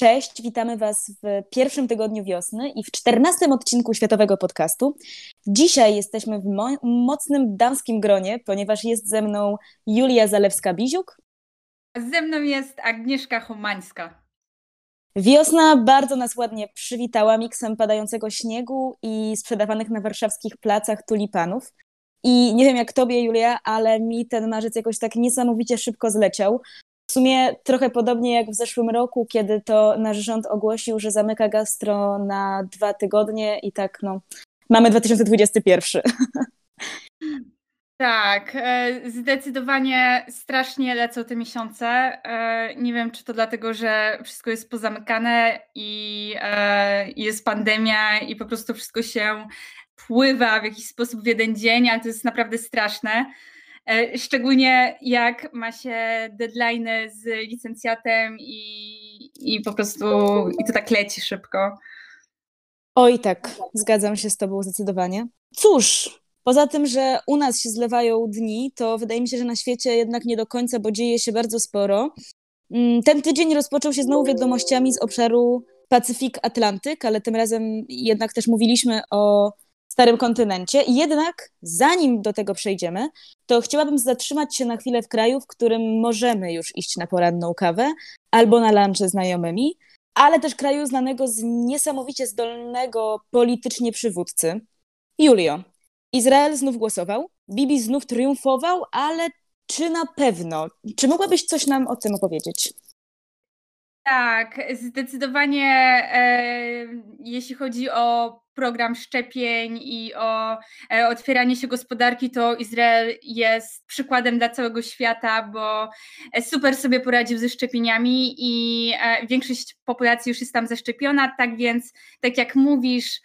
Cześć, witamy Was w pierwszym tygodniu wiosny i w czternastym odcinku Światowego Podcastu. Dzisiaj jesteśmy w mo mocnym damskim gronie, ponieważ jest ze mną Julia Zalewska-Biziuk. Ze mną jest Agnieszka Homańska. Wiosna bardzo nas ładnie przywitała miksem padającego śniegu i sprzedawanych na warszawskich placach tulipanów. I nie wiem jak tobie, Julia, ale mi ten marzec jakoś tak niesamowicie szybko zleciał. W sumie trochę podobnie jak w zeszłym roku, kiedy to nasz rząd ogłosił, że zamyka gastro na dwa tygodnie i tak no, mamy 2021. Tak, e, zdecydowanie strasznie lecą te miesiące. E, nie wiem, czy to dlatego, że wszystko jest pozamykane i e, jest pandemia i po prostu wszystko się pływa w jakiś sposób w jeden dzień, ale to jest naprawdę straszne. E, szczególnie jak ma się deadline z licencjatem i, i po prostu i to tak leci szybko. Oj tak, zgadzam się z Tobą zdecydowanie. Cóż, poza tym, że u nas się zlewają dni, to wydaje mi się, że na świecie jednak nie do końca, bo dzieje się bardzo sporo. Mm, ten tydzień rozpoczął się znowu wiadomościami z obszaru Pacyfik Atlantyk, ale tym razem jednak też mówiliśmy o starym kontynencie. Jednak, zanim do tego przejdziemy, to chciałabym zatrzymać się na chwilę w kraju, w którym możemy już iść na poranną kawę albo na lunch znajomymi, ale też kraju znanego z niesamowicie zdolnego politycznie przywódcy. Julio, Izrael znów głosował, Bibi znów triumfował, ale czy na pewno? Czy mogłabyś coś nam o tym opowiedzieć? Tak, zdecydowanie e, jeśli chodzi o program szczepień i o e, otwieranie się gospodarki, to Izrael jest przykładem dla całego świata, bo e, super sobie poradził ze szczepieniami i e, większość populacji już jest tam zaszczepiona, tak więc, tak jak mówisz,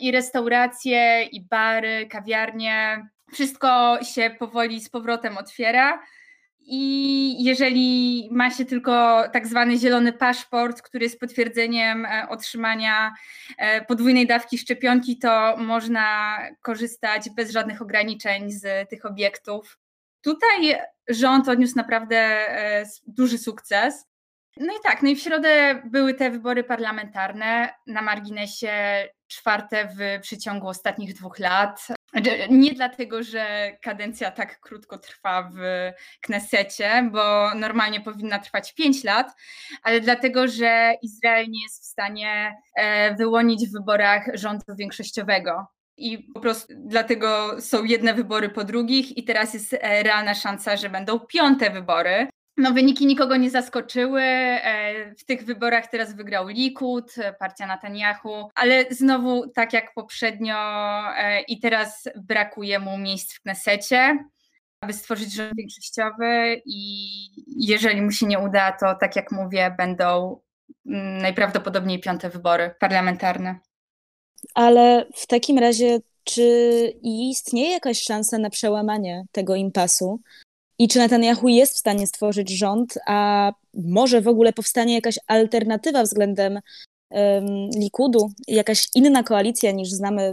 i restauracje, i bary, kawiarnie, wszystko się powoli z powrotem otwiera. I jeżeli ma się tylko tak zwany zielony paszport, który jest potwierdzeniem e, otrzymania e, podwójnej dawki szczepionki, to można korzystać bez żadnych ograniczeń z tych obiektów. Tutaj rząd odniósł naprawdę e, duży sukces. No i tak, no i w środę były te wybory parlamentarne na marginesie czwarte w przeciągu ostatnich dwóch lat. Znaczy, nie dlatego, że kadencja tak krótko trwa w Knesecie, bo normalnie powinna trwać 5 lat, ale dlatego, że Izrael nie jest w stanie e, wyłonić w wyborach rządu większościowego. I po prostu dlatego są jedne wybory po drugich, i teraz jest e, realna szansa, że będą piąte wybory. No, wyniki nikogo nie zaskoczyły. E, w tych wyborach teraz wygrał Likud, partia Netanyahu, ale znowu, tak jak poprzednio, e, i teraz brakuje mu miejsc w Knesecie, aby stworzyć rząd większościowy. I jeżeli mu się nie uda, to tak jak mówię, będą mm, najprawdopodobniej piąte wybory parlamentarne. Ale w takim razie, czy istnieje jakaś szansa na przełamanie tego impasu? I czy Netanyahu jest w stanie stworzyć rząd, a może w ogóle powstanie jakaś alternatywa względem um, Likudu, jakaś inna koalicja niż znamy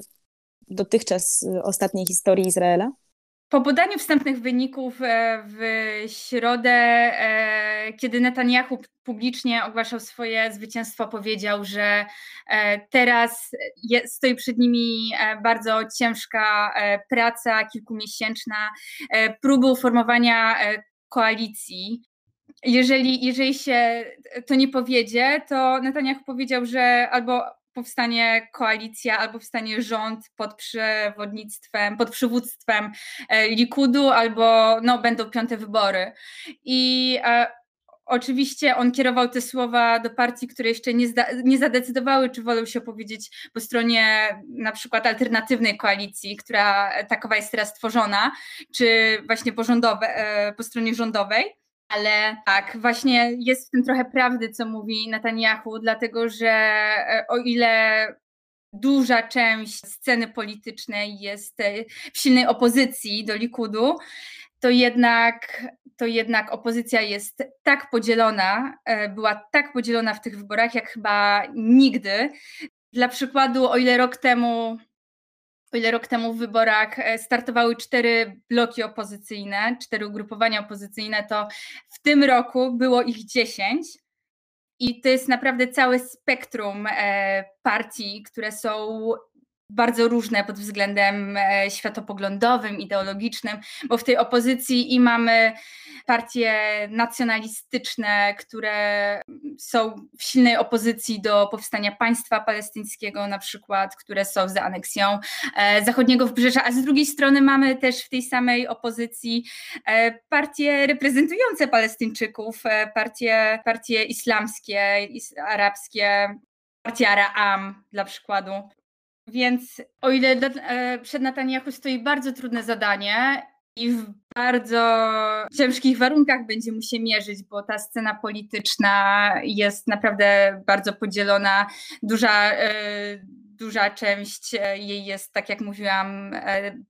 dotychczas ostatniej historii Izraela? Po podaniu wstępnych wyników e, w środę, e, kiedy Netanyahu publicznie ogłaszał swoje zwycięstwo, powiedział, że e, teraz stoi przed nimi bardzo ciężka praca, kilkumiesięczna, próby uformowania koalicji. Jeżeli, jeżeli się to nie powiedzie, to Netanyahu powiedział, że albo powstanie koalicja albo powstanie rząd pod przewodnictwem, pod przywództwem e, Likudu, albo no, będą piąte wybory. I e, Oczywiście on kierował te słowa do partii, które jeszcze nie, nie zadecydowały, czy wolą się opowiedzieć po stronie na przykład alternatywnej koalicji, która takowa jest teraz tworzona, czy właśnie po, rządowe, e, po stronie rządowej. Ale tak, właśnie jest w tym trochę prawdy, co mówi Netanyahu, dlatego że e, o ile duża część sceny politycznej jest e, w silnej opozycji do Likudu, to jednak, to jednak opozycja jest tak podzielona, e, była tak podzielona w tych wyborach, jak chyba nigdy. Dla przykładu, o ile rok temu o ile rok temu w wyborach e, startowały cztery bloki opozycyjne, cztery ugrupowania opozycyjne, to w tym roku było ich dziesięć. I to jest naprawdę całe spektrum partii, które są bardzo różne pod względem e, światopoglądowym, ideologicznym, bo w tej opozycji i mamy partie nacjonalistyczne, które są w silnej opozycji do powstania państwa palestyńskiego, na przykład, które są za aneksją e, zachodniego wybrzeża, a z drugiej strony mamy też w tej samej opozycji e, partie reprezentujące Palestyńczyków, partie, partie islamskie, arabskie, partia Ra'am dla przykładu. Więc o ile e, przed Netanyahu stoi bardzo trudne zadanie i w bardzo ciężkich warunkach będzie mu się mierzyć, bo ta scena polityczna jest naprawdę bardzo podzielona. Duża, e, duża część e, jej jest, tak jak mówiłam,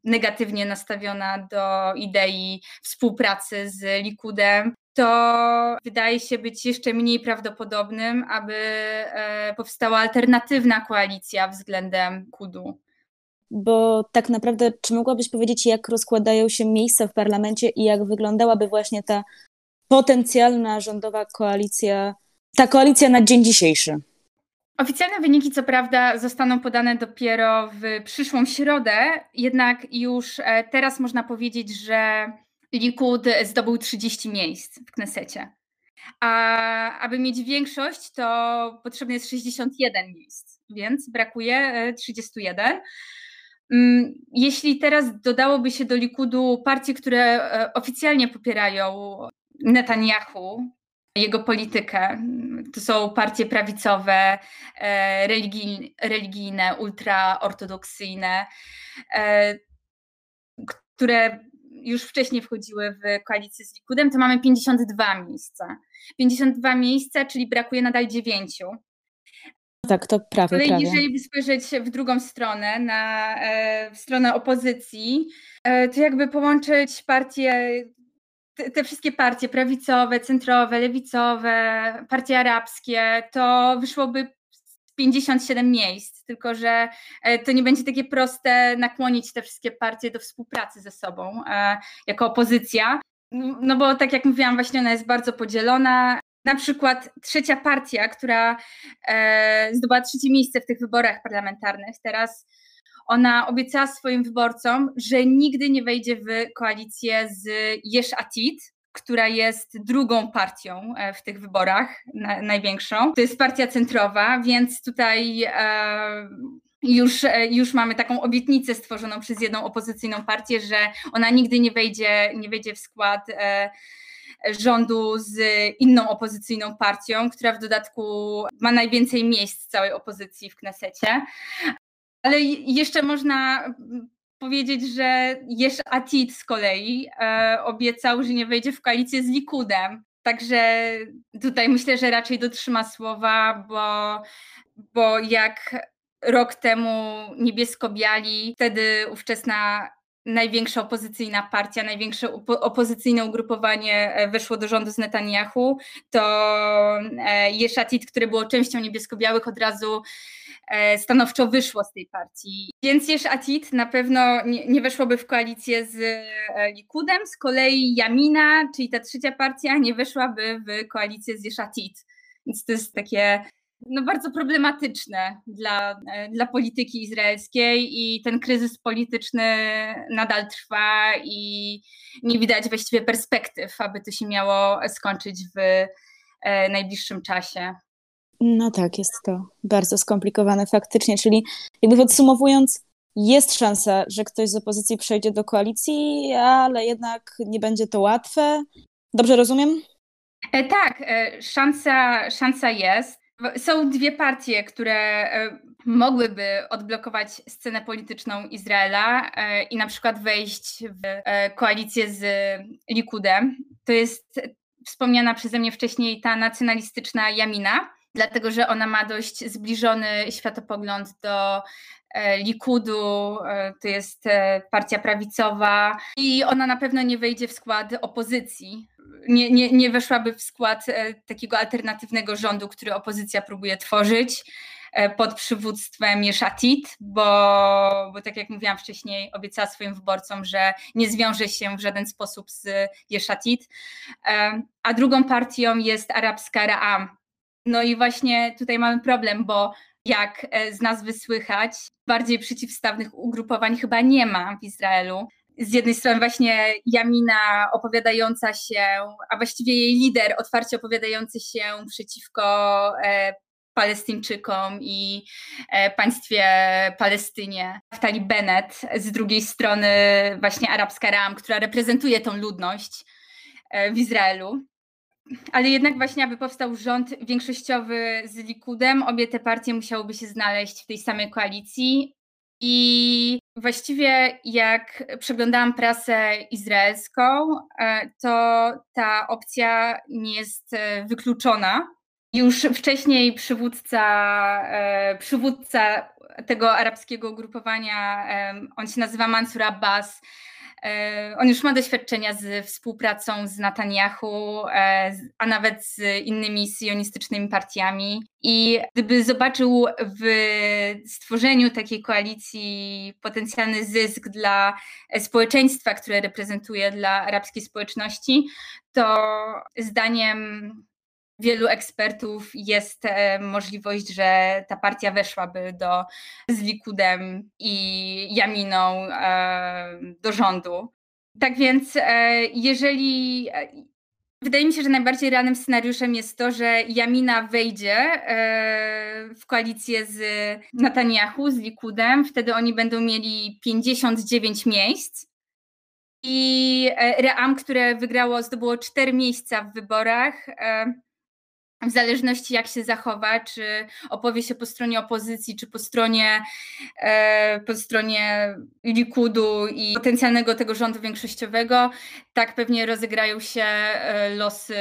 negatywnie nastawiona do idei współpracy z Likudem to wydaje się być jeszcze mniej prawdopodobnym, aby e, powstała alternatywna koalicja względem Kudu. Bo tak naprawdę, czy mogłabyś powiedzieć, jak rozkładają się miejsca w parlamencie i jak wyglądałaby właśnie ta potencjalna rządowa koalicja, ta koalicja na dzień dzisiejszy? Oficjalne wyniki, co prawda, zostaną podane dopiero w przyszłą środę, jednak już e, teraz można powiedzieć, że Likud zdobył 30 miejsc w Knesecie. A aby mieć większość, to potrzebne jest 61 miejsc, więc brakuje 31. E, mm, jeśli teraz dodałoby się do Likudu partie, które e, oficjalnie popierają Netanyahu, jego politykę, to są partie prawicowe, e, religijne, ultraortodoksyjne, które już wcześniej wchodziły w koalicję z Likudem, to mamy 52 miejsca. 52 miejsca, czyli brakuje nadal 9. Tak, to prawie, Ale prawie. jeżeli by spojrzeć w drugą stronę, na e, w stronę opozycji, e, to jakby połączyć partie, te, wszystkie partie prawicowe, centrowe, lewicowe, partie arabskie, to wyszłoby 57 miejsc, tylko że e, to nie będzie takie proste nakłonić te wszystkie partie do współpracy ze sobą e, jako opozycja. No bo tak jak mówiłam, właśnie ona jest bardzo podzielona. Na przykład trzecia partia, która e, zdobyła trzecie miejsce w tych wyborach parlamentarnych, teraz ona obiecała swoim wyborcom, że nigdy nie wejdzie w koalicję z Yesh Atid, która jest drugą partią e, w tych wyborach, na, największą. To jest partia centrowa, więc tutaj e, już, e, już mamy taką obietnicę stworzoną przez jedną opozycyjną partię, że ona nigdy nie wejdzie, nie wejdzie w skład e, rządu z inną opozycyjną partią, która w dodatku ma najwięcej miejsc całej opozycji w Knesecie. Ale jeszcze można powiedzieć, że Jesz Atid z kolei e, obiecał, że nie wejdzie w koalicję z Likudem. Także tutaj myślę, że raczej dotrzyma słowa, bo, bo jak rok temu niebiesko-biali, wtedy ówczesna największa opozycyjna partia, największe opozycyjne ugrupowanie e, weszło do rządu z Netanyahu, to e, Jeszatit, które było częścią niebiesko-białych, od razu stanowczo wyszło z tej partii. Więc Jeszatit na pewno nie, nie weszłoby w koalicję z Likudem, z kolei Jamina, czyli ta trzecia partia, nie weszłaby w koalicję z Jeszatit. Więc to jest takie no, bardzo problematyczne dla, e, dla polityki izraelskiej i ten kryzys polityczny nadal trwa i nie widać właściwie perspektyw, aby to się miało skończyć w e, najbliższym czasie. No tak, jest to bardzo skomplikowane faktycznie, czyli jakby podsumowując, jest szansa, że ktoś z opozycji przejdzie do koalicji, ale jednak nie będzie to łatwe. Dobrze rozumiem? E, tak, szansa, szansa jest. Są dwie partie, które e, mogłyby odblokować scenę polityczną Izraela e, i na przykład wejść w e, koalicję z Likudem. To jest wspomniana przeze mnie wcześniej ta nacjonalistyczna Jamina, dlatego że ona ma dość zbliżony światopogląd do Likudu, to jest partia prawicowa i ona na pewno nie wejdzie w skład opozycji, nie, nie, nie weszłaby w skład e, takiego alternatywnego rządu, który opozycja próbuje tworzyć e, pod przywództwem Jeszatit, bo, bo tak jak mówiłam wcześniej, obiecała swoim wyborcom, że nie zwiąże się w żaden sposób z Jeszatit. E, a drugą partią jest arabska Ra'am, No i właśnie tutaj mamy problem, bo jak e, z nazwy słychać, bardziej przeciwstawnych ugrupowań chyba nie ma w Izraelu. Z jednej strony właśnie Jamina opowiadająca się, a właściwie jej lider otwarcie opowiadający się przeciwko e, Palestyńczykom i e, państwie Palestynie. Tali Bennett z drugiej strony właśnie arabska Ram, która reprezentuje tą ludność w Izraelu ale jednak właśnie, aby powstał rząd większościowy z Likudem, obie te partie musiałyby się znaleźć w tej samej koalicji. I właściwie jak przeglądałam prasę izraelską, e, to ta opcja nie jest e, wykluczona. Już wcześniej przywódca, e, przywódca tego arabskiego ugrupowania, on się nazywa Mansur Abbas, on już ma doświadczenia z współpracą z Netanyahu, e, a nawet z innymi sionistycznymi partiami. I gdyby zobaczył w stworzeniu takiej koalicji potencjalny zysk dla społeczeństwa, które reprezentuje dla arabskiej społeczności, to zdaniem wielu ekspertów jest e, możliwość, że ta partia weszłaby do, z Likudem i Jaminą e, do rządu. Tak więc e, jeżeli Wydaje mi się, że najbardziej realnym scenariuszem jest to, że Jamina wejdzie w koalicję z Netanyahu, z Likudem. Wtedy oni będą mieli 59 miejsc. I Ream, które wygrało, zdobyło 4 miejsca w wyborach, w zależności jak się zachowa, czy opowie się po stronie opozycji, czy po stronie, e, po stronie Likudu i potencjalnego tego rządu większościowego, tak pewnie rozegrają się e, losy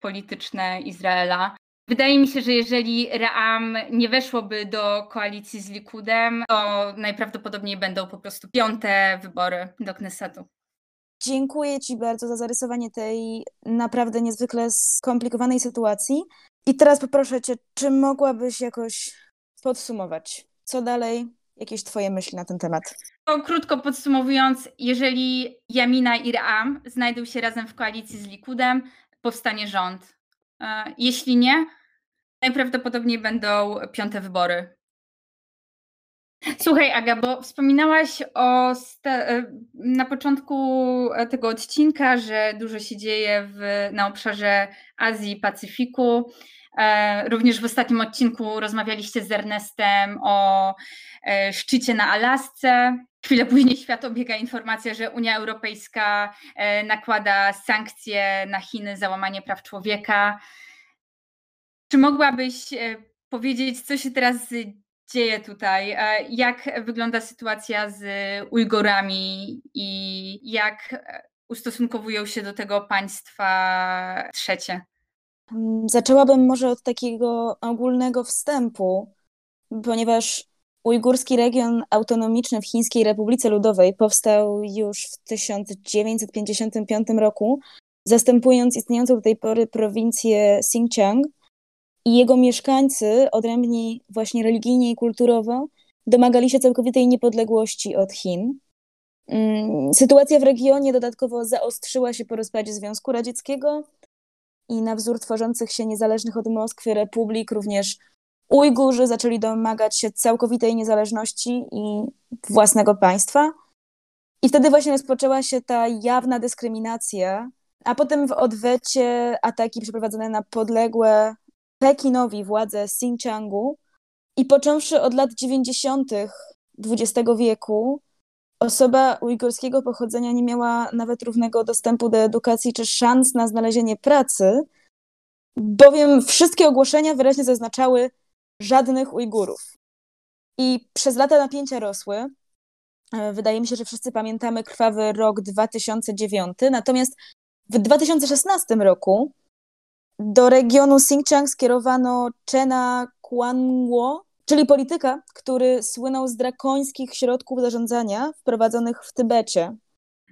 polityczne Izraela. Wydaje mi się, że jeżeli Ream nie weszłoby do koalicji z Likudem, to najprawdopodobniej będą po prostu piąte wybory do Knesetu. Dziękuję Ci bardzo za zarysowanie tej naprawdę niezwykle skomplikowanej sytuacji. I teraz poproszę Cię, czy mogłabyś jakoś podsumować, co dalej, jakieś Twoje myśli na ten temat? To krótko podsumowując, jeżeli Jamina i Ram znajdą się razem w koalicji z Likudem, powstanie rząd. E, jeśli nie, najprawdopodobniej będą piąte wybory Słuchaj, Aga, bo wspominałaś o e, na początku tego odcinka, że dużo się dzieje w, na obszarze Azji i Pacyfiku. E, również w ostatnim odcinku rozmawialiście z Ernestem o e, szczycie na Alasce. Chwilę później świat obiega informacja, że Unia Europejska nakłada sankcje na Chiny za łamanie praw człowieka. Czy mogłabyś powiedzieć, co się teraz dzieje tutaj? E, jak wygląda sytuacja z Ujgurami i jak e, ustosunkowują się do tego państwa trzecie? Mm, zaczęłabym może od takiego ogólnego wstępu, ponieważ Ujgurski region autonomiczny w Chińskiej Republice Ludowej powstał już w 1955 roku, zastępując istniejącą do tej pory prowincję Xinjiang, i jego mieszkańcy, odrębni właśnie religijnie i kulturowo, domagali się całkowitej niepodległości od Chin. Mm, sytuacja w regionie dodatkowo zaostrzyła się po rozpadzie Związku Radzieckiego i na wzór tworzących się niezależnych od Moskwy republik również Ujgurzy zaczęli domagać się całkowitej niezależności i własnego państwa. I wtedy właśnie rozpoczęła się ta jawna dyskryminacja, a potem w odwecie ataki przeprowadzone na podległe Pekinowi władzę Xinjiangu i począwszy od lat 90. XX wieku, osoba ujgurskiego pochodzenia nie miała nawet równego dostępu do edukacji czy szans na znalezienie pracy, bowiem wszystkie ogłoszenia wyraźnie zaznaczały żadnych Ujgurów. I przez lata napięcia rosły. E, wydaje mi się, że wszyscy pamiętamy krwawy rok 2009. Natomiast w 2016 roku do regionu Xinjiang skierowano Chena Kuanguo, czyli polityka, który słynął z drakońskich środków zarządzania wprowadzonych w Tybecie.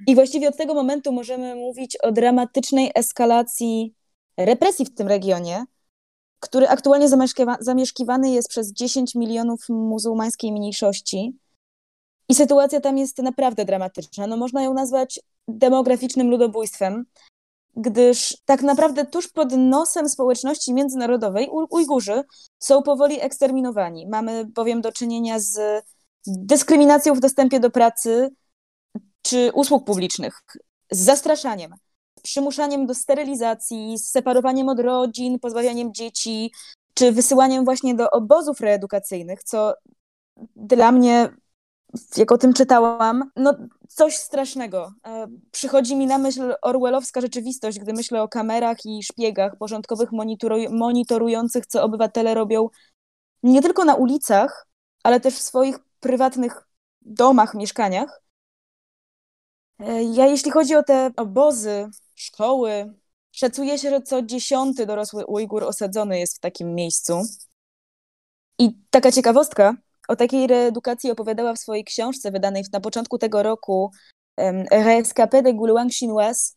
I właściwie od tego momentu możemy mówić o dramatycznej eskalacji represji w tym regionie, który aktualnie zamieszkiwany jest przez 10 milionów muzułmańskiej mniejszości. I sytuacja tam jest naprawdę dramatyczna. No, można ją nazwać demograficznym ludobójstwem gdyż tak naprawdę tuż pod nosem społeczności międzynarodowej Ujgurzy są powoli eksterminowani. Mamy bowiem do czynienia z dyskryminacją w dostępie do pracy czy usług publicznych, z zastraszaniem, przymuszaniem do sterylizacji, z separowaniem od rodzin, pozbawianiem dzieci, czy wysyłaniem właśnie do obozów reedukacyjnych, co dla mnie, jak o tym czytałam, no coś strasznego. E, przychodzi mi na myśl orwellowska rzeczywistość, gdy myślę o kamerach i szpiegach porządkowych monitorujących, co obywatele robią nie tylko na ulicach, ale też w swoich prywatnych domach, mieszkaniach. E, ja, jeśli chodzi o te obozy, szkoły, szacuje się, że co dziesiąty dorosły Ujgur osadzony jest w takim miejscu. I taka ciekawostka, o takiej reedukacji opowiadała w swojej książce wydanej na początku tego roku Rescapé de Goulang Chinoise,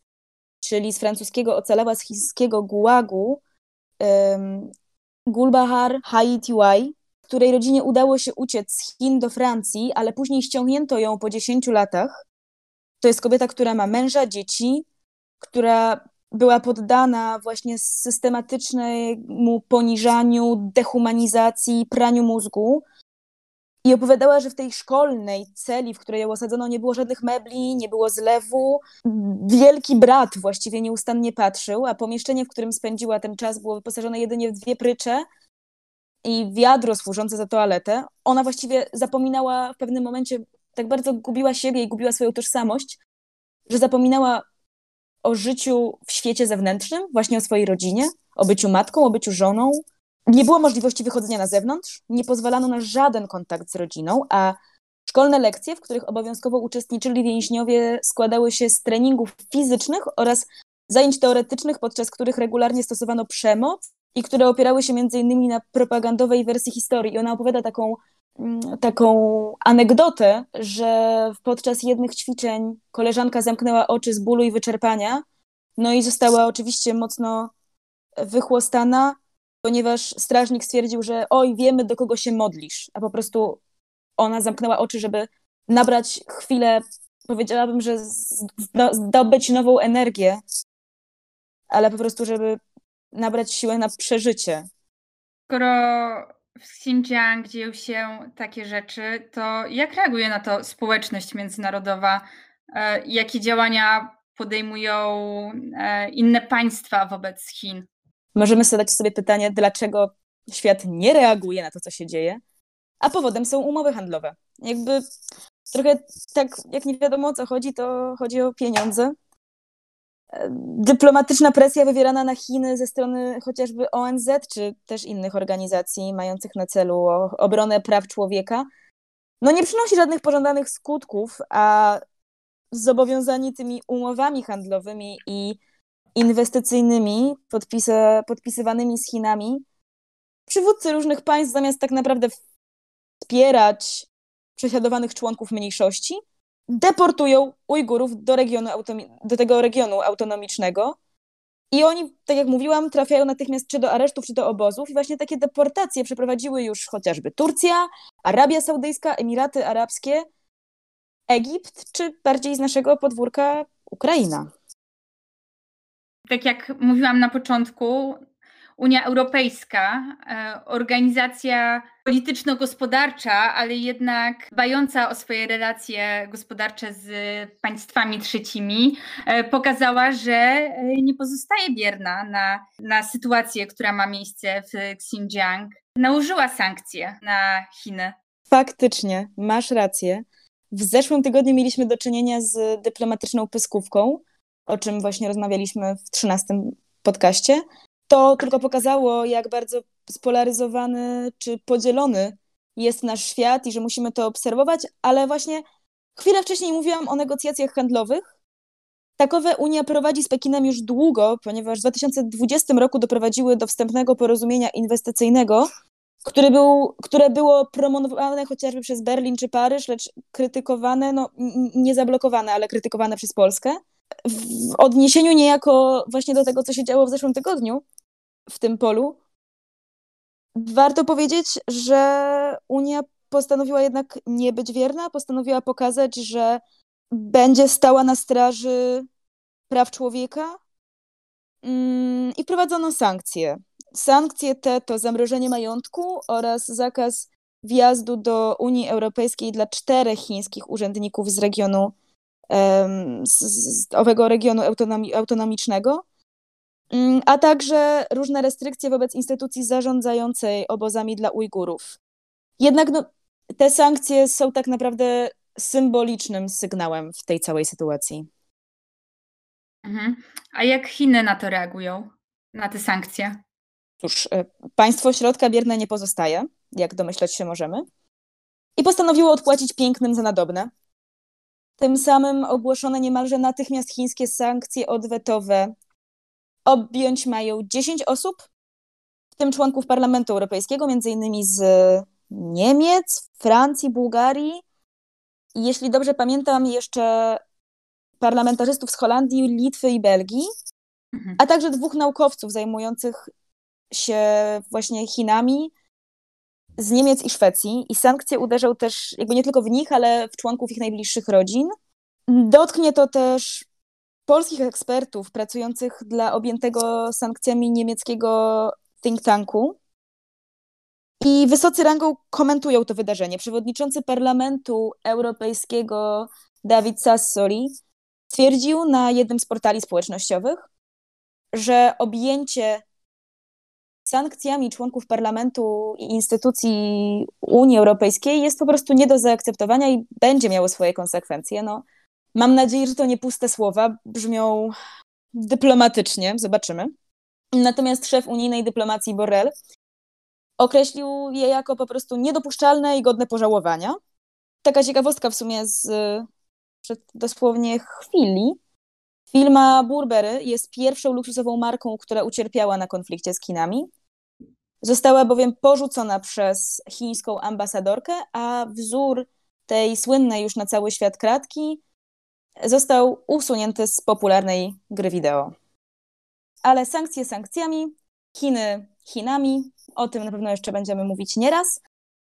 czyli z francuskiego ocalała z chińskiego gułagu um, Gulbahar Haitiwai, której rodzinie udało się uciec z Chin do Francji, ale później ściągnięto ją po 10 latach. To jest kobieta, która ma męża, dzieci, która była poddana właśnie systematycznemu poniżaniu, dehumanizacji, praniu mózgu. I opowiadała, że w tej szkolnej celi, w której ją osadzono, nie było żadnych mebli, nie było zlewu. Wielki brat właściwie nieustannie patrzył, a pomieszczenie, w którym spędziła ten czas, było wyposażone jedynie w dwie prycze i wiadro służące za toaletę. Ona właściwie zapominała w pewnym momencie, tak bardzo gubiła siebie i gubiła swoją tożsamość, że zapominała o życiu w świecie zewnętrznym, właśnie o swojej rodzinie, o byciu matką, o byciu żoną. Nie było możliwości wychodzenia na zewnątrz, nie pozwalano na żaden kontakt z rodziną, a szkolne lekcje, w których obowiązkowo uczestniczyli więźniowie, składały się z treningów fizycznych oraz zajęć teoretycznych, podczas których regularnie stosowano przemoc i które opierały się innymi na propagandowej wersji historii. I ona opowiada taką, mm, taką anegdotę, że podczas jednych ćwiczeń koleżanka zamknęła oczy z bólu i wyczerpania, no i została oczywiście mocno wychłostana, ponieważ strażnik stwierdził, że oj, wiemy do kogo się modlisz, a po prostu ona zamknęła oczy, żeby nabrać chwilę, powiedziałabym, że zdobyć nową energię, ale po prostu, żeby nabrać siłę na przeżycie. Skoro w Xinjiang dzieją się takie rzeczy, to jak reaguje na to społeczność międzynarodowa? E, jakie działania podejmują e, inne państwa wobec Chin? Możemy zadać sobie pytanie, dlaczego świat nie reaguje na to, co się dzieje, a powodem są umowy handlowe. Jakby trochę tak, jak nie wiadomo o co chodzi, to chodzi o pieniądze dyplomatyczna presja wywierana na Chiny ze strony chociażby ONZ czy też innych organizacji mających na celu obronę praw człowieka, no nie przynosi żadnych pożądanych skutków, a zobowiązani tymi umowami handlowymi i inwestycyjnymi podpisa, podpisywanymi z Chinami, przywódcy różnych państw zamiast tak naprawdę wspierać prześladowanych członków mniejszości, deportują Ujgurów do, regionu do tego regionu autonomicznego. I oni, tak jak mówiłam, trafiają natychmiast czy do aresztów, czy do obozów. I właśnie takie deportacje przeprowadziły już chociażby Turcja, Arabia Saudyjska, Emiraty Arabskie, Egipt, czy bardziej z naszego podwórka Ukraina. Tak jak mówiłam na początku, Unia Europejska, e, organizacja polityczno-gospodarcza, ale jednak dbająca o swoje relacje gospodarcze z państwami trzecimi, e, pokazała, że e, nie pozostaje bierna na, na sytuację, która ma miejsce w Xinjiang. Nałożyła sankcje na Chiny. Faktycznie, masz rację. W zeszłym tygodniu mieliśmy do czynienia z dyplomatyczną pyskówką, o czym właśnie rozmawialiśmy w 13 podcaście to tylko pokazało, jak bardzo spolaryzowany czy podzielony jest nasz świat i że musimy to obserwować, ale właśnie chwilę wcześniej mówiłam o negocjacjach handlowych. Takowe Unia prowadzi z Pekinem już długo, ponieważ w 2020 roku doprowadziły do wstępnego porozumienia inwestycyjnego, który był, które było promowane chociażby przez Berlin czy Paryż, lecz krytykowane, no nie zablokowane, ale krytykowane przez Polskę. W odniesieniu niejako właśnie do tego, co się działo w zeszłym tygodniu, w tym polu. Warto powiedzieć, że Unia postanowiła jednak nie być wierna, postanowiła pokazać, że będzie stała na straży praw człowieka mm, i wprowadzono sankcje. Sankcje te to zamrożenie majątku oraz zakaz wjazdu do Unii Europejskiej dla czterech chińskich urzędników z regionu, z, z owego regionu autonomi, autonomicznego, mm, a także różne restrykcje wobec instytucji zarządzającej obozami dla Ujgurów. Jednak no, te sankcje są tak naprawdę symbolicznym sygnałem w tej całej sytuacji. Mhm. A jak Chiny na to reagują, na te sankcje? Cóż, e, państwo środka bierne nie pozostaje, jak domyślać się możemy, i postanowiło odpłacić pięknym za nadobne. Tym samym ogłoszone niemalże natychmiast chińskie sankcje odwetowe. Objąć mają 10 osób, w tym członków Parlamentu Europejskiego, między innymi z Niemiec, Francji, Bułgarii. Jeśli dobrze pamiętam, jeszcze parlamentarzystów z Holandii, Litwy i Belgii, mhm. a także dwóch naukowców zajmujących się właśnie Chinami z Niemiec i Szwecji. I sankcje uderzą też jakby nie tylko w nich, ale w członków ich najbliższych rodzin. Dotknie to też polskich ekspertów pracujących dla objętego sankcjami niemieckiego think tanku. I wysocy rangą komentują to wydarzenie. Przewodniczący Parlamentu Europejskiego Dawid Sassoli twierdził na jednym z portali społecznościowych, że objęcie sankcjami członków parlamentu i instytucji Unii Europejskiej jest po prostu nie do zaakceptowania i będzie miało swoje konsekwencje. No, mam nadzieję, że to nie puste słowa, brzmią dyplomatycznie, zobaczymy. Natomiast szef unijnej dyplomacji Borrell określił je jako po prostu niedopuszczalne i godne pożałowania. Taka ciekawostka w sumie z przed dosłownie chwili. Firma Burberry jest pierwszą luksusową marką, która ucierpiała na konflikcie z Chinami. Została bowiem porzucona przez chińską ambasadorkę, a wzór tej słynnej już na cały świat kratki został usunięty z popularnej gry wideo. Ale sankcje sankcjami, Chiny Chinami, o tym na pewno jeszcze będziemy mówić nieraz.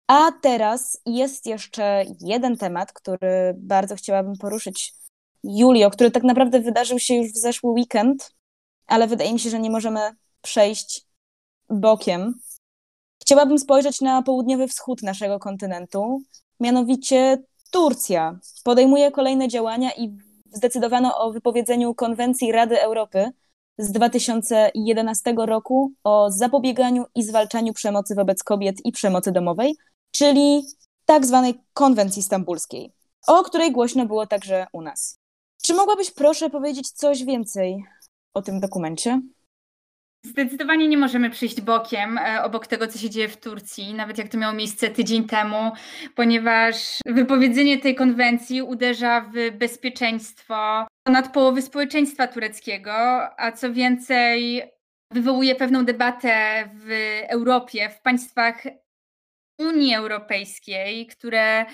A teraz jest jeszcze jeden temat, który bardzo chciałabym poruszyć. Julio, który tak naprawdę wydarzył się już w zeszły weekend, ale wydaje mi się, że nie możemy przejść bokiem. Chciałabym spojrzeć na południowy wschód naszego kontynentu, mianowicie Turcja. Podejmuje kolejne działania i zdecydowano o wypowiedzeniu konwencji Rady Europy z 2011 roku o zapobieganiu i zwalczaniu przemocy wobec kobiet i przemocy domowej, czyli tak zwanej konwencji stambulskiej, o której głośno było także u nas. Czy mogłabyś proszę powiedzieć coś więcej o tym dokumencie? Zdecydowanie nie możemy przyjść bokiem e, obok tego, co się dzieje w Turcji, nawet jak to miało miejsce tydzień temu, ponieważ wypowiedzenie tej konwencji uderza w bezpieczeństwo ponad połowy społeczeństwa tureckiego, a co więcej, wywołuje pewną debatę w Europie, w państwach Unii Europejskiej, które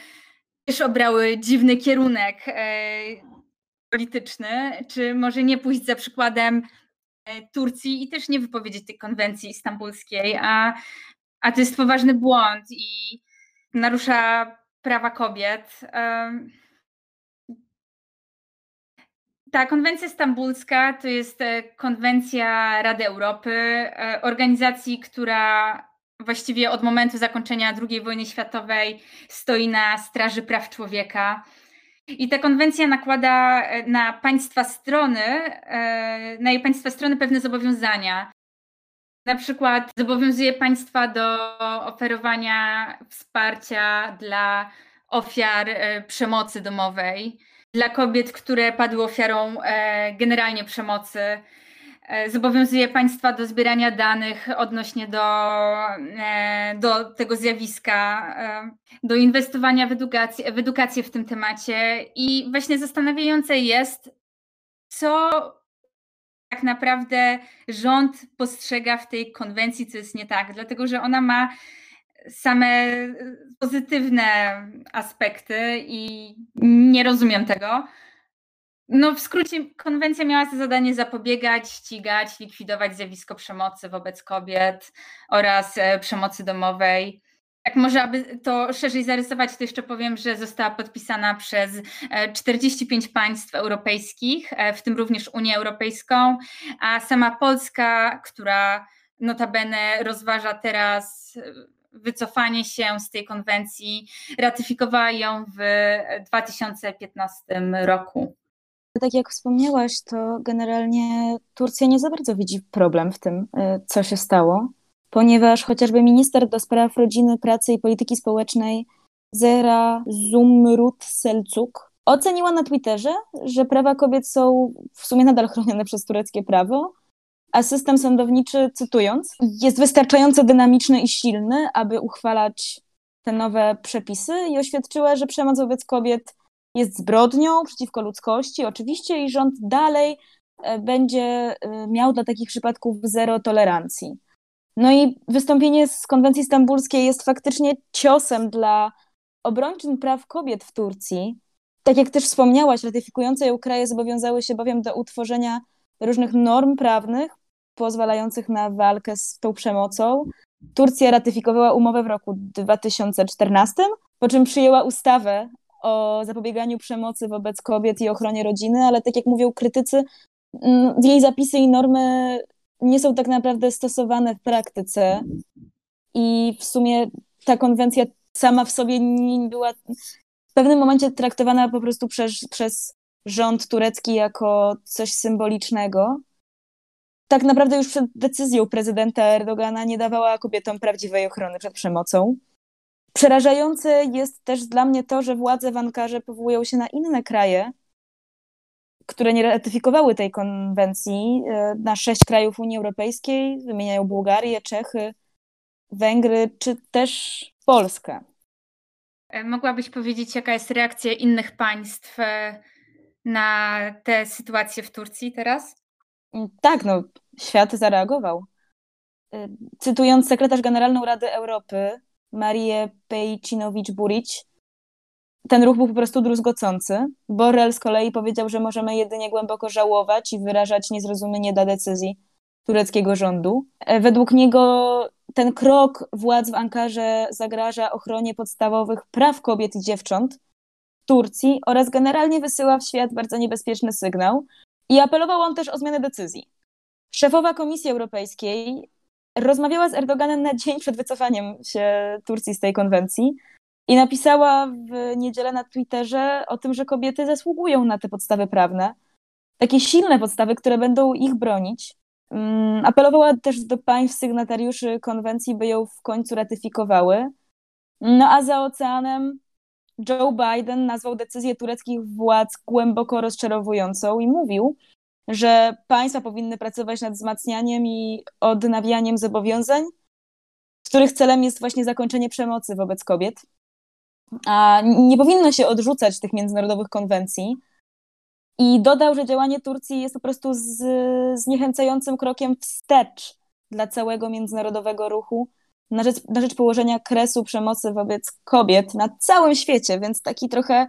też obrały dziwny kierunek e, polityczny, czy może nie pójść za przykładem Turcji i też nie wypowiedzieć tej konwencji istambulskiej, a, a to jest poważny błąd i narusza prawa kobiet. Ta konwencja stambulska to jest e, konwencja Rady Europy, organizacji, która właściwie od momentu zakończenia II wojny światowej stoi na straży praw człowieka. I ta konwencja nakłada e, na państwa strony, e, na jej państwa strony pewne zobowiązania. Na przykład zobowiązuje państwa do oferowania wsparcia dla ofiar e, przemocy domowej, dla kobiet, które padły ofiarą generalnie przemocy zobowiązuje państwa do zbierania danych odnośnie do, e, do tego zjawiska, e, do inwestowania w edukację, w edukację w tym temacie. I właśnie zastanawiające jest, co tak naprawdę rząd postrzega w tej konwencji, co jest nie tak, dlatego że ona ma same pozytywne aspekty i nie rozumiem tego. No, w skrócie, konwencja miała za zadanie zapobiegać, ścigać, likwidować zjawisko przemocy wobec kobiet oraz e, przemocy domowej. Tak, może aby to szerzej zarysować, to jeszcze powiem, że została podpisana przez 45 e, państw europejskich, e, w tym również Unię Europejską, a sama Polska, która notabene rozważa teraz wycofanie się z tej konwencji, ratyfikowała ją w 2015 roku. Tak jak wspomniałaś, to generalnie Turcja nie za bardzo widzi problem w tym, co się stało ponieważ chociażby minister do spraw rodziny, pracy i polityki społecznej Zera Zumrut Selcuk oceniła na Twitterze, że prawa kobiet są w sumie nadal chronione przez tureckie prawo, a system sądowniczy, cytując, jest wystarczająco dynamiczny i silny, aby uchwalać te nowe przepisy i oświadczyła, że przemoc wobec kobiet jest zbrodnią przeciwko ludzkości, oczywiście, i rząd dalej e, będzie e, miał dla takich przypadków zero tolerancji. No i wystąpienie z konwencji stambulskiej jest faktycznie ciosem dla obrończyń praw kobiet w Turcji. Tak jak też wspomniałaś, ratyfikujące ją kraje zobowiązały się bowiem do utworzenia różnych norm prawnych pozwalających na walkę z tą przemocą. Turcja ratyfikowała umowę w roku 2014, po czym przyjęła ustawę o zapobieganiu przemocy wobec kobiet i ochronie rodziny, ale tak jak mówią krytycy, mm, jej zapisy i normy nie są tak naprawdę stosowane w praktyce. I w sumie ta konwencja sama w sobie nie była w pewnym momencie traktowana po prostu przez, przez rząd turecki jako coś symbolicznego. Tak naprawdę już przed decyzją prezydenta Erdogana nie dawała kobietom prawdziwej ochrony przed przemocą. Przerażające jest też dla mnie to, że władze w Ankarze powołują się na inne kraje, które nie ratyfikowały tej konwencji, e, na sześć krajów Unii Europejskiej, wymieniają Bułgarię, Czechy, Węgry, czy też Polskę. E, mogłabyś powiedzieć, jaka jest reakcja innych państw e, na tę sytuację w Turcji teraz? Mm, tak, no, świat zareagował. Cytując sekretarz generalną Rady Europy, Marię Pejcinowicz-Burić, ten ruch był po prostu druzgocący. Borrell z kolei powiedział, że możemy jedynie głęboko żałować i wyrażać niezrozumienie dla decyzji tureckiego rządu. E, według niego ten krok władz w Ankarze zagraża ochronie podstawowych praw kobiet i dziewcząt w Turcji oraz generalnie wysyła w świat bardzo niebezpieczny sygnał. I apelował on też o zmianę decyzji. Szefowa Komisji Europejskiej rozmawiała z Erdoganem na dzień przed wycofaniem się Turcji z tej konwencji i napisała w niedzielę na Twitterze o tym, że kobiety zasługują na te podstawy prawne, takie silne podstawy, które będą ich bronić. Mm, apelowała też do państw sygnatariuszy konwencji, by ją w końcu ratyfikowały. No a za oceanem Joe Biden nazwał decyzję tureckich władz głęboko rozczarowującą i mówił, że państwa powinny pracować nad wzmacnianiem i odnawianiem zobowiązań, których celem jest właśnie zakończenie przemocy wobec kobiet. A nie powinno się odrzucać tych międzynarodowych konwencji. I dodał, że działanie Turcji jest po prostu z, zniechęcającym krokiem wstecz dla całego międzynarodowego ruchu na rzecz, na rzecz położenia kresu przemocy wobec kobiet na całym świecie, więc taki trochę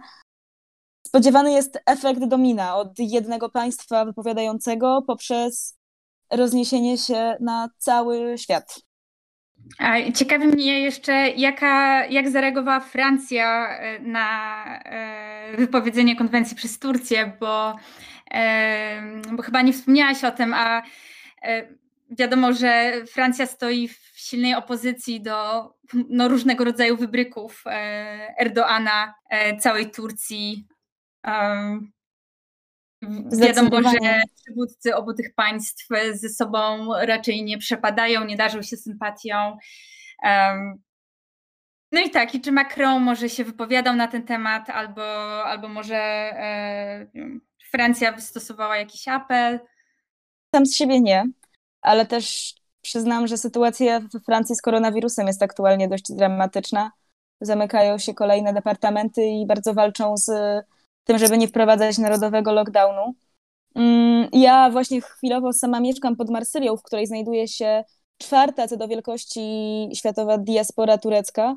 spodziewany jest efekt domina od jednego państwa wypowiadającego poprzez rozniesienie się na cały świat. A ciekawi mnie jeszcze, jaka, jak zareagowała Francja e, na e, wypowiedzenie konwencji przez Turcję, bo, e, bo chyba nie wspomniałaś o tym, a wiadomo, że Francja stoi w silnej opozycji do no, różnego rodzaju wybryków Erdoana, całej Turcji. Wiadomo, że przywódcy obu tych państw ze sobą raczej nie przepadają, nie darzą się sympatią. No i tak, i czy Macron może się wypowiadał na ten temat, albo, albo może e, Francja wystosowała jakiś apel? Sam z siebie nie, ale też przyznam, że sytuacja w Francji z koronawirusem jest aktualnie dość dramatyczna. Zamykają się kolejne departamenty i bardzo walczą z tym, żeby nie wprowadzać narodowego lockdownu. Mm, ja właśnie chwilowo sama mieszkam pod Marsylią, w której znajduje się czwarta co do wielkości światowa diaspora turecka.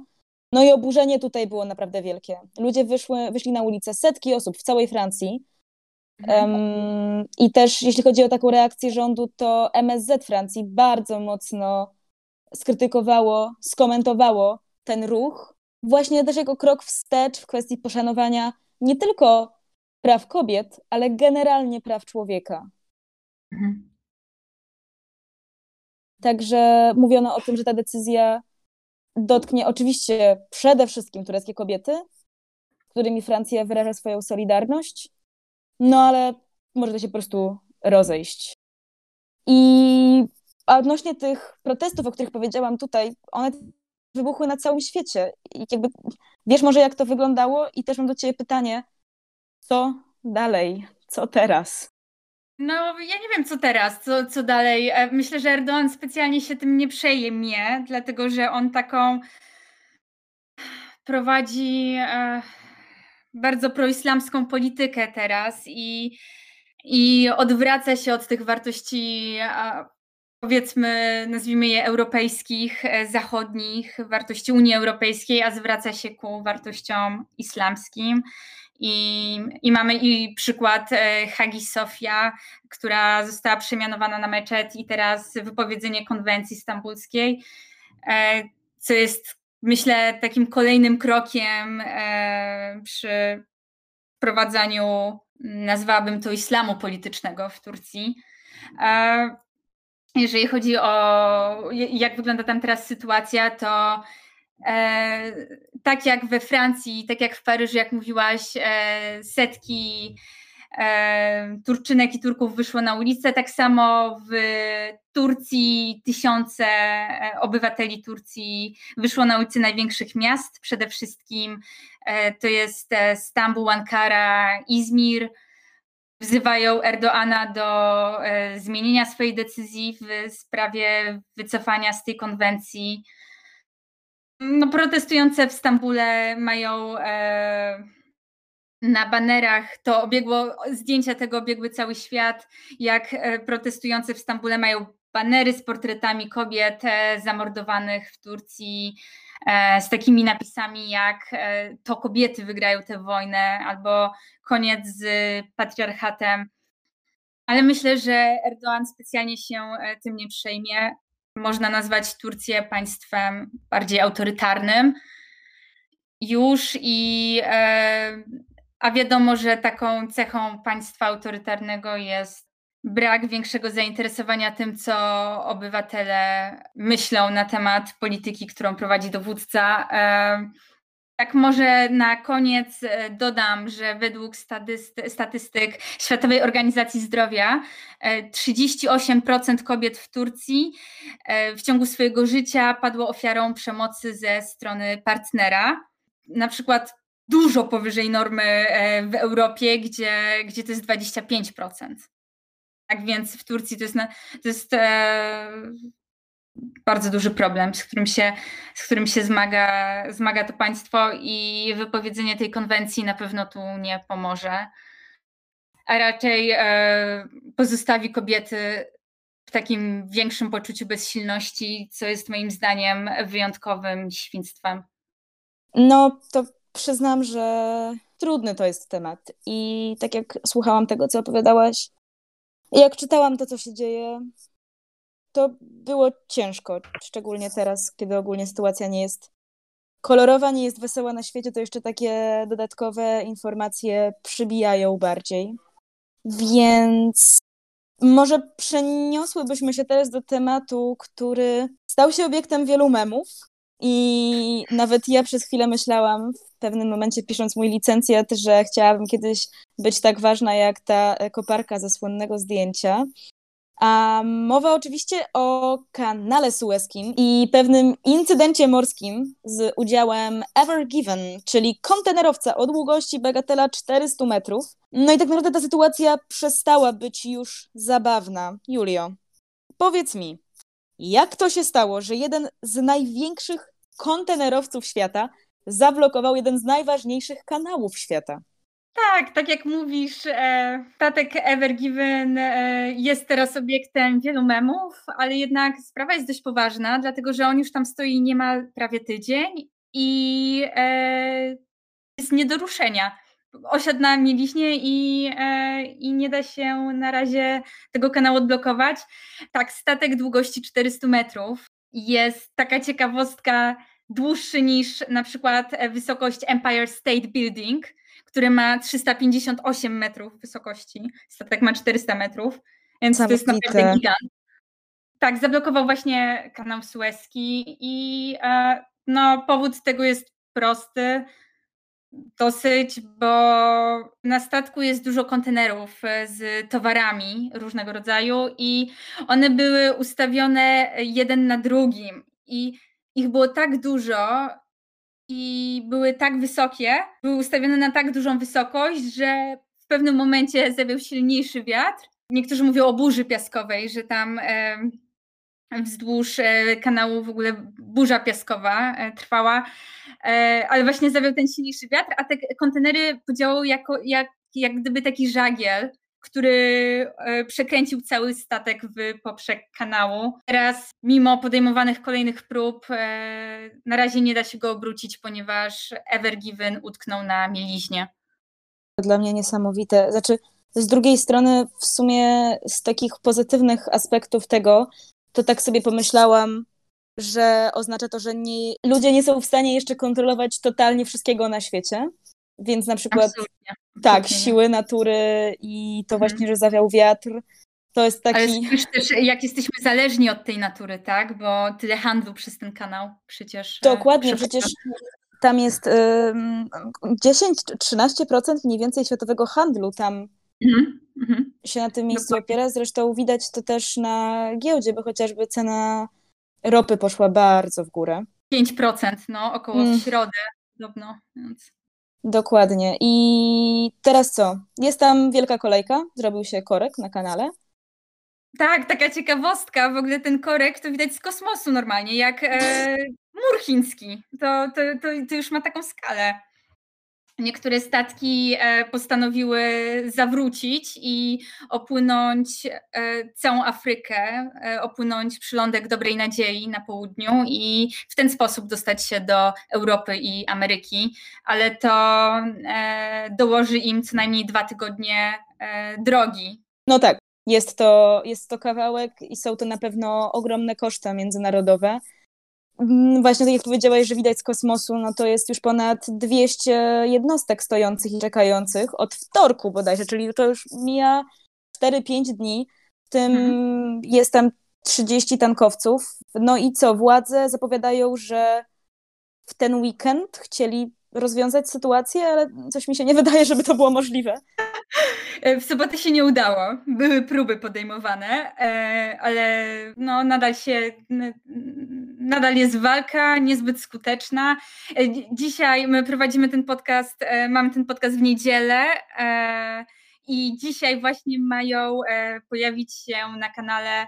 No i oburzenie tutaj było naprawdę wielkie. Ludzie wyszły, wyszli na ulicę, setki osób w całej Francji. Um, I też jeśli chodzi o taką reakcję rządu, to MSZ Francji bardzo mocno skrytykowało, skomentowało ten ruch właśnie też jako krok wstecz w kwestii poszanowania nie tylko praw kobiet, ale generalnie praw człowieka. Mhm. Także mówiono o tym, że ta decyzja dotknie oczywiście przede wszystkim tureckie kobiety, z którymi Francja wyraża swoją solidarność, no ale może to się po prostu rozejść. I odnośnie tych protestów, o których powiedziałam tutaj, one wybuchły na całym świecie. I jakby wiesz może, jak to wyglądało? I też mam do ciebie pytanie, co dalej? Co teraz? No, ja nie wiem, co teraz, co, co dalej. E, myślę, że Erdogan specjalnie się tym nie przejmie, dlatego że on taką prowadzi e, bardzo proislamską politykę teraz i, i odwraca się od tych wartości, powiedzmy, nazwijmy je europejskich, e, zachodnich, wartości Unii Europejskiej, a zwraca się ku wartościom islamskim. I, I mamy i przykład e, Hagi Sofia, która została przemianowana na meczet i teraz wypowiedzenie konwencji stambulskiej, e, co jest myślę takim kolejnym krokiem przy wprowadzaniu, nazwałabym to islamu politycznego w Turcji. Jeżeli chodzi o jak wygląda tam teraz sytuacja, to E, tak jak we Francji, tak jak w Paryżu, jak mówiłaś, e, setki e, Turczynek i Turków wyszło na ulicę, tak samo w Turcji tysiące obywateli Turcji wyszło na ulice największych miast, przede wszystkim to jest Stambuł, Ankara, Izmir. Wzywają Erdoana do zmienienia swojej decyzji w sprawie wycofania z tej konwencji. No, protestujące w Stambule mają e, na banerach, to obiegło, zdjęcia tego obiegły cały świat, jak e, protestujące w Stambule mają banery z portretami kobiet e, zamordowanych w Turcji, e, z takimi napisami jak e, to kobiety wygrają tę wojnę, albo koniec z patriarchatem. Ale myślę, że Erdoğan specjalnie się e, tym nie przejmie można nazwać Turcję państwem bardziej autorytarnym już i e, a wiadomo, że taką cechą państwa autorytarnego jest brak większego zainteresowania tym, co obywatele myślą na temat polityki, którą prowadzi dowódca. Tak, może na koniec e, dodam, że według statystyk Światowej Organizacji Zdrowia 38% e, kobiet w Turcji e, w ciągu swojego życia padło ofiarą przemocy ze strony partnera. Na przykład dużo powyżej normy w Europie, gdzie, gdzie to jest 25%. Tak więc w Turcji to jest, to jest bardzo duży problem, z którym się, z którym się zmaga, zmaga to państwo i wypowiedzenie tej konwencji na pewno tu nie pomoże, a raczej e, pozostawi kobiety w takim większym poczuciu bezsilności, co jest moim zdaniem wyjątkowym świństwem. No, to przyznam, że trudny to jest temat. I tak jak słuchałam tego, co opowiadałaś, jak czytałam to, co się dzieje, to było ciężko, szczególnie teraz, kiedy ogólnie sytuacja nie jest kolorowa, nie jest wesoła na świecie, to jeszcze takie dodatkowe informacje przybijają bardziej. Więc może przeniosłybyśmy się teraz do tematu, który stał się obiektem wielu memów. I nawet ja przez chwilę myślałam, w pewnym momencie pisząc mój licencjat, że chciałabym kiedyś być tak ważna jak ta koparka ze słynnego zdjęcia. A mowa oczywiście o kanale sueskim i pewnym incydencie morskim z udziałem Ever Given, czyli kontenerowca o długości bagatela 400 metrów. No i tak naprawdę ta sytuacja przestała być już zabawna. Julio, powiedz mi, jak to się stało, że jeden z największych kontenerowców świata zablokował jeden z najważniejszych kanałów świata? Tak, tak jak mówisz, e, statek Ever Given e, jest teraz obiektem wielu memów, ale jednak sprawa jest dość poważna, dlatego że on już tam stoi nie ma prawie tydzień i e, jest nie do ruszenia. Osiadł na mieliźnie i, i nie da się na razie tego kanału odblokować. Tak, statek długości 400 metrów. Jest taka ciekawostka, dłuższy niż na przykład wysokość Empire State Building, który ma 358 metrów wysokości. Statek ma 400 metrów, więc to jest naprawdę gigant. Tak, zablokował właśnie kanał Suezki i e, no, powód tego jest prosty dosyć, bo na statku jest dużo kontenerów e, z towarami różnego rodzaju i one były ustawione jeden na drugim i ich było tak dużo i były tak wysokie, były ustawione na tak dużą wysokość, że w pewnym momencie zawiał silniejszy wiatr. Niektórzy mówią o burzy piaskowej, że tam wzdłuż e, kanału w ogóle burza piaskowa e, trwała, e, ale właśnie zawiał ten silniejszy wiatr, a te kontenery podziałały jako, jak, jak gdyby taki żagiel, który przekręcił cały statek w poprzek kanału. Teraz, mimo podejmowanych kolejnych prób, na razie nie da się go obrócić, ponieważ Ever Given utknął na mieliźnie. Dla mnie niesamowite. Znaczy, z drugiej strony, w sumie z takich pozytywnych aspektów tego, to tak sobie pomyślałam, że oznacza to, że nie, ludzie nie są w stanie jeszcze kontrolować totalnie wszystkiego na świecie. Więc na przykład Absolutnie. tak, siły natury i to mhm. właśnie, że zawiał wiatr, to jest taki. Ale też, jak jesteśmy zależni od tej natury, tak? Bo tyle handlu przez ten kanał przecież. E, Dokładnie, przecież tam jest y, 10-13% mniej więcej światowego handlu tam mhm. Mhm. się na tym miejscu Dokładnie. opiera. Zresztą widać to też na giełdzie, bo chociażby cena ropy poszła bardzo w górę. 5%, no, około mm. w środę podobno. Więc... Dokładnie. I teraz co? Jest tam wielka kolejka, zrobił się korek na kanale. Tak, taka ciekawostka. W ogóle ten korek to widać z kosmosu normalnie, jak e, mur chiński. To, to, to, to już ma taką skalę niektóre statki e, postanowiły zawrócić i opłynąć e, całą Afrykę, e, opłynąć przylądek Dobrej Nadziei na południu i w ten sposób dostać się do Europy i Ameryki, ale to dołoży im co najmniej dwa tygodnie drogi. No tak, jest to, jest to kawałek i są to na pewno ogromne koszta międzynarodowe. Mm, właśnie tak jak powiedziałaś, że widać z kosmosu, no to jest już ponad 200 jednostek stojących i czekających od wtorku bodajże, czyli to już mija 4-5 dni. W tym hmm. jest tam 30 tankowców. No i co? Władze zapowiadają, że w ten weekend chcieli rozwiązać sytuację, ale coś mi się nie wydaje, żeby to było możliwe. W sobotę się nie udało. Były próby podejmowane, e, ale no nadal się, nadal jest walka, niezbyt skuteczna. E, dzisiaj my prowadzimy ten podcast, e, mamy ten podcast w niedzielę i dzisiaj właśnie mają pojawić się na kanale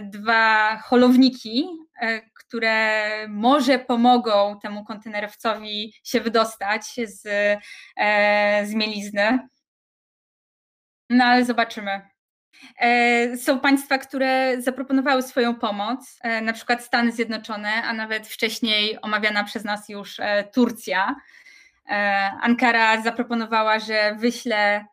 dwa holowniki, które może pomogą temu kontenerowcowi się wydostać z, z mielizny. No ale zobaczymy. E, są państwa, które zaproponowały swoją pomoc, e, na przykład Stany Zjednoczone, a nawet wcześniej omawiana przez nas już e, Turcja. Ankara zaproponowała, że wyśle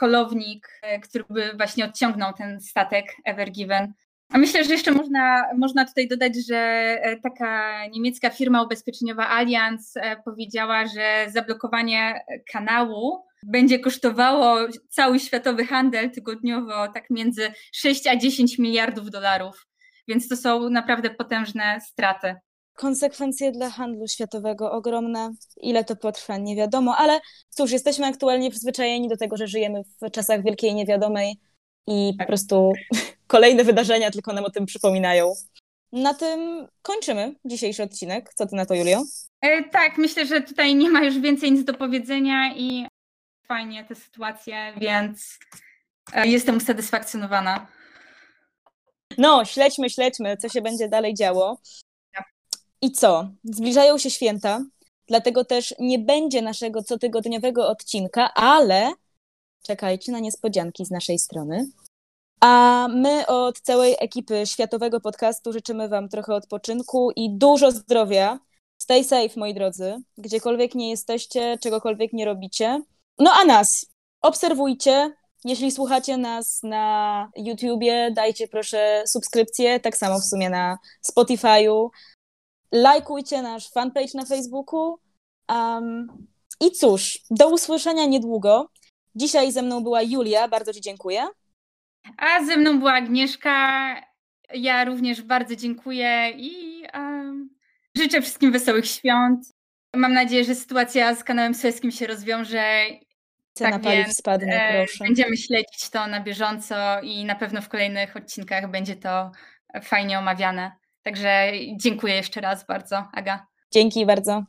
holownik, który by właśnie odciągnął ten statek Ever Given. A myślę, że jeszcze można, można tutaj dodać, że taka niemiecka firma ubezpieczeniowa Allianz powiedziała, że zablokowanie kanału będzie kosztowało cały światowy handel tygodniowo tak między 6 a 10 miliardów dolarów. Więc to są naprawdę potężne straty. Konsekwencje dla handlu światowego ogromne. Ile to potrwa, nie wiadomo, ale cóż, jesteśmy aktualnie przyzwyczajeni do tego, że żyjemy w czasach wielkiej niewiadomej i po tak. prostu kolejne wydarzenia tylko nam o tym przypominają. Na tym kończymy dzisiejszy odcinek. Co ty na to, Julio? E, tak, myślę, że tutaj nie ma już więcej nic do powiedzenia i fajnie te sytuacje, więc e, jestem usatysfakcjonowana. No, śledźmy, śledźmy, co się będzie dalej działo. I co? Zbliżają się święta, dlatego też nie będzie naszego cotygodniowego odcinka, ale czekajcie na niespodzianki z naszej strony. A my od całej ekipy Światowego Podcastu życzymy Wam trochę odpoczynku i dużo zdrowia. Stay safe, moi drodzy. Gdziekolwiek nie jesteście, czegokolwiek nie robicie. No a nas obserwujcie. Jeśli słuchacie nas na YouTubie, dajcie proszę subskrypcję, tak samo w sumie na Spotify'u. Lajkujcie nasz fanpage na Facebooku. Um, I cóż, do usłyszenia niedługo. Dzisiaj ze mną była Julia, bardzo Ci dziękuję. A ze mną była Agnieszka. Ja również bardzo dziękuję i um, życzę wszystkim wesołych świąt. Mam nadzieję, że sytuacja z kanałem Suezkim się rozwiąże. Cena tak paliw więc, spadnie, proszę. Będziemy śledzić to na bieżąco i na pewno w kolejnych odcinkach będzie to fajnie omawiane. Także dziękuję jeszcze raz bardzo, Aga. Dzięki bardzo.